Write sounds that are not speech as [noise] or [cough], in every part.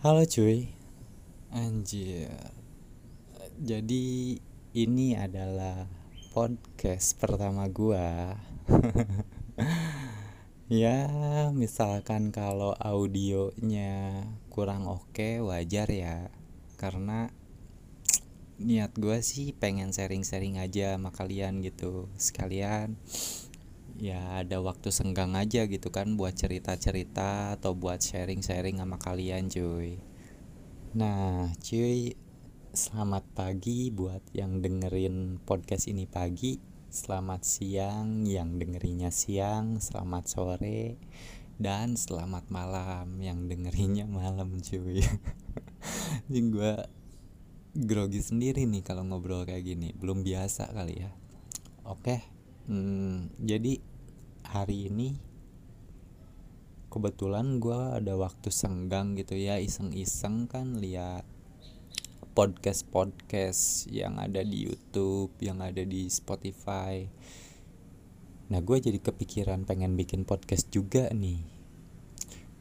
Halo cuy. Anjir. Jadi ini adalah podcast pertama gua. [laughs] Ya misalkan kalau audionya kurang oke wajar ya. Karena niat gua sih pengen sharing-sharing aja sama kalian gitu. Sekalian ya ada waktu senggang aja gitu kan buat cerita-cerita atau buat sharing-sharing sama kalian cuy. Nah cuy selamat pagi buat yang dengerin podcast ini pagi. Selamat siang yang dengerinnya siang selamat sore dan selamat malam yang dengerinnya malam cuy. [laughs] Ini gue grogi sendiri nih kalau ngobrol kayak gini. Belum biasa kali ya. Oke hmm, jadi hari ini kebetulan gue ada waktu senggang gitu ya iseng-iseng kan lihat podcast podcast yang ada di YouTube yang ada di Spotify. Nah gue jadi kepikiran pengen bikin podcast juga nih.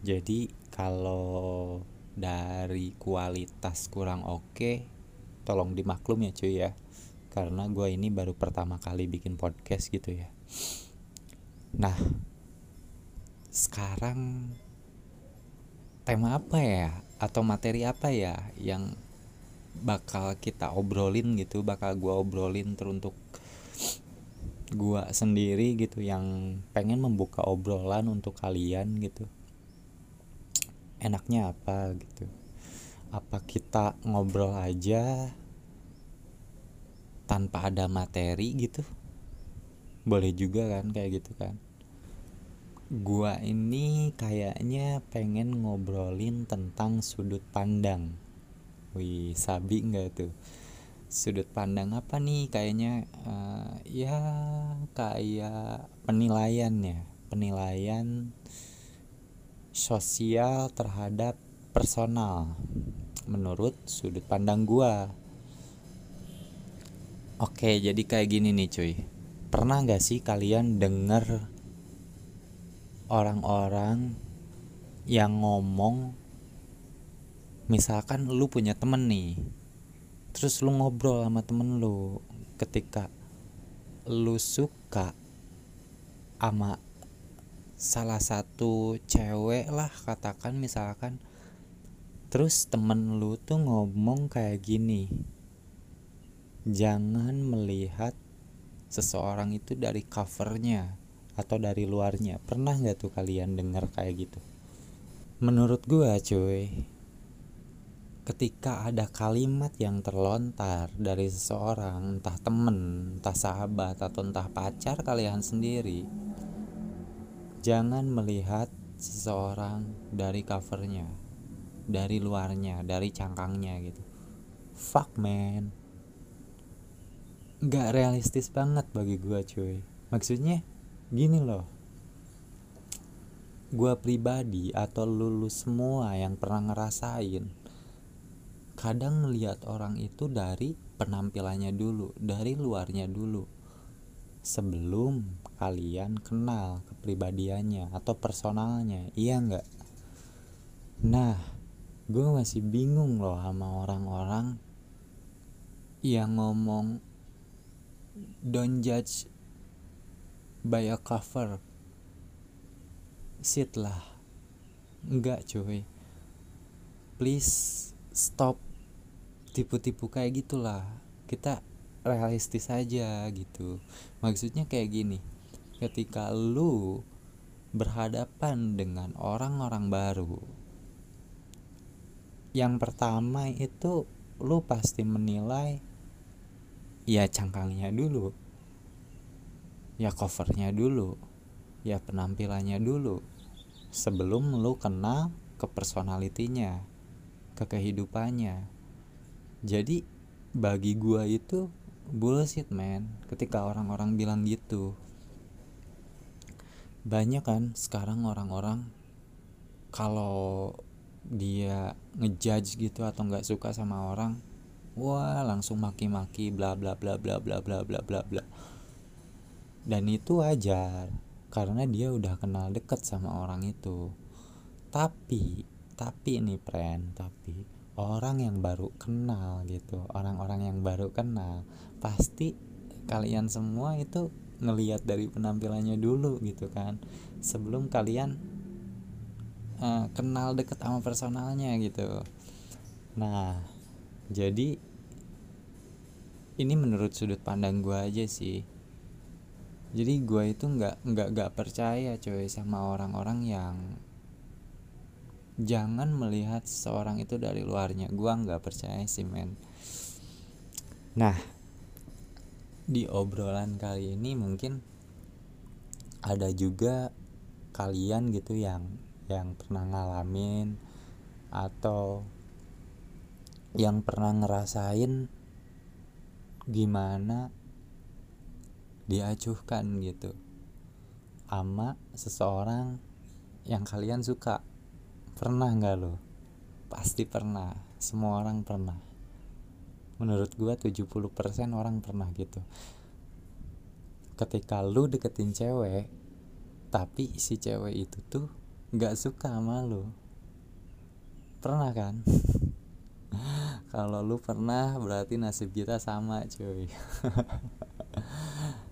Jadi kalau dari kualitas kurang oke tolong dimaklum ya cuy ya karena gue ini baru pertama kali bikin podcast gitu ya Nah, sekarang tema apa ya atau materi apa ya yang bakal kita obrolin gitu, bakal gua obrolin teruntuk gua sendiri gitu yang pengen membuka obrolan untuk kalian gitu. Enaknya apa gitu? Apa kita ngobrol aja tanpa ada materi gitu? Boleh juga kan kayak gitu kan. Gua ini kayaknya pengen ngobrolin tentang sudut pandang. Wih sabi nggak tuh? Sudut pandang apa nih kayaknya? Uh, ya kayak penilaian ya. Penilaian sosial terhadap personal. Menurut sudut pandang gua. Oke jadi kayak gini nih cuy pernah gak sih kalian denger orang-orang yang ngomong misalkan lu punya temen nih terus lu ngobrol sama temen lu ketika lu suka sama salah satu cewek lah katakan misalkan terus temen lu tuh ngomong kayak gini jangan melihat seseorang itu dari covernya atau dari luarnya. Pernah nggak tuh kalian dengar kayak gitu? Menurut gue cuy ketika ada kalimat yang terlontar dari seseorang entah temen entah sahabat atau entah pacar kalian sendiri jangan melihat seseorang dari covernya dari luarnya dari cangkangnya gitu. Fuck man nggak realistis banget bagi gue cuy. Maksudnya gini loh. Gue pribadi atau lulus semua yang pernah ngerasain kadang ngelihat orang itu dari penampilannya dulu dari luarnya dulu. Sebelum kalian kenal kepribadiannya atau personalnya iya nggak? Nah gue masih bingung loh sama orang-orang yang ngomong don't judge by a cover. Sit lah. Enggak cuy. Please stop tipu-tipu kayak gitulah. Kita realistis aja gitu. Maksudnya kayak gini. Ketika lu berhadapan dengan orang-orang baru yang pertama itu lu pasti menilai ya cangkangnya dulu. Ya covernya dulu. Ya penampilannya dulu. Sebelum lu kenal ke personalitinya ke kehidupannya. Jadi bagi gua itu bullshit man ketika orang-orang bilang gitu. Banyak kan sekarang orang-orang kalau dia ngejudge gitu atau nggak suka sama orang wah langsung maki-maki bla bla bla bla bla bla bla bla bla. Dan itu wajar karena dia udah kenal deket sama orang itu. Tapi tapi ini friend tapi orang yang baru kenal gitu orang-orang yang baru kenal pasti kalian semua itu ngelihat dari penampilannya dulu gitu kan. Sebelum kalian uh, kenal deket sama personalnya gitu. Nah jadi ini menurut sudut pandang gue aja sih. Jadi gue itu nggak nggak nggak percaya coy sama orang-orang yang jangan melihat seorang itu dari luarnya. Gue nggak percaya sih men. Nah di obrolan kali ini mungkin ada juga kalian gitu yang yang pernah ngalamin atau yang pernah ngerasain gimana diacuhkan gitu ama seseorang yang kalian suka. Pernah nggak lo? Pasti pernah. Semua orang pernah. Menurut gua 70% orang pernah gitu. Ketika lu deketin cewek tapi si cewek itu tuh nggak suka sama lu. Pernah kan [laughs] kalau lu pernah berarti nasib kita sama cuy. [laughs]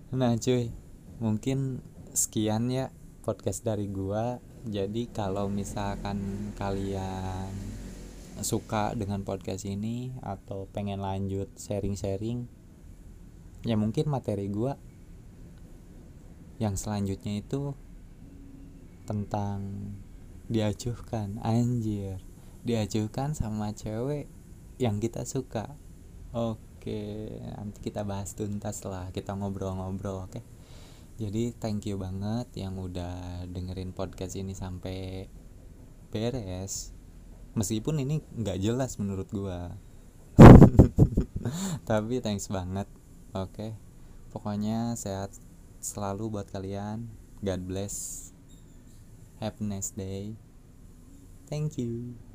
Nah cuy mungkin sekian ya podcast dari gua. Jadi kalau misalkan kalian suka dengan podcast ini atau pengen lanjut sharing-sharing ya mungkin materi gua yang selanjutnya itu tentang diacuhkan. Anjir diacuhkan sama cewek yang kita suka oke nanti kita bahas tuntas lah, kita ngobrol-ngobrol, oke? Jadi thank you banget yang udah dengerin podcast ini sampai beres. Meskipun ini nggak jelas menurut gua. [laughs] Tapi thanks banget. Oke. Pokoknya sehat selalu buat kalian. God bless. Have a nice day. Thank you.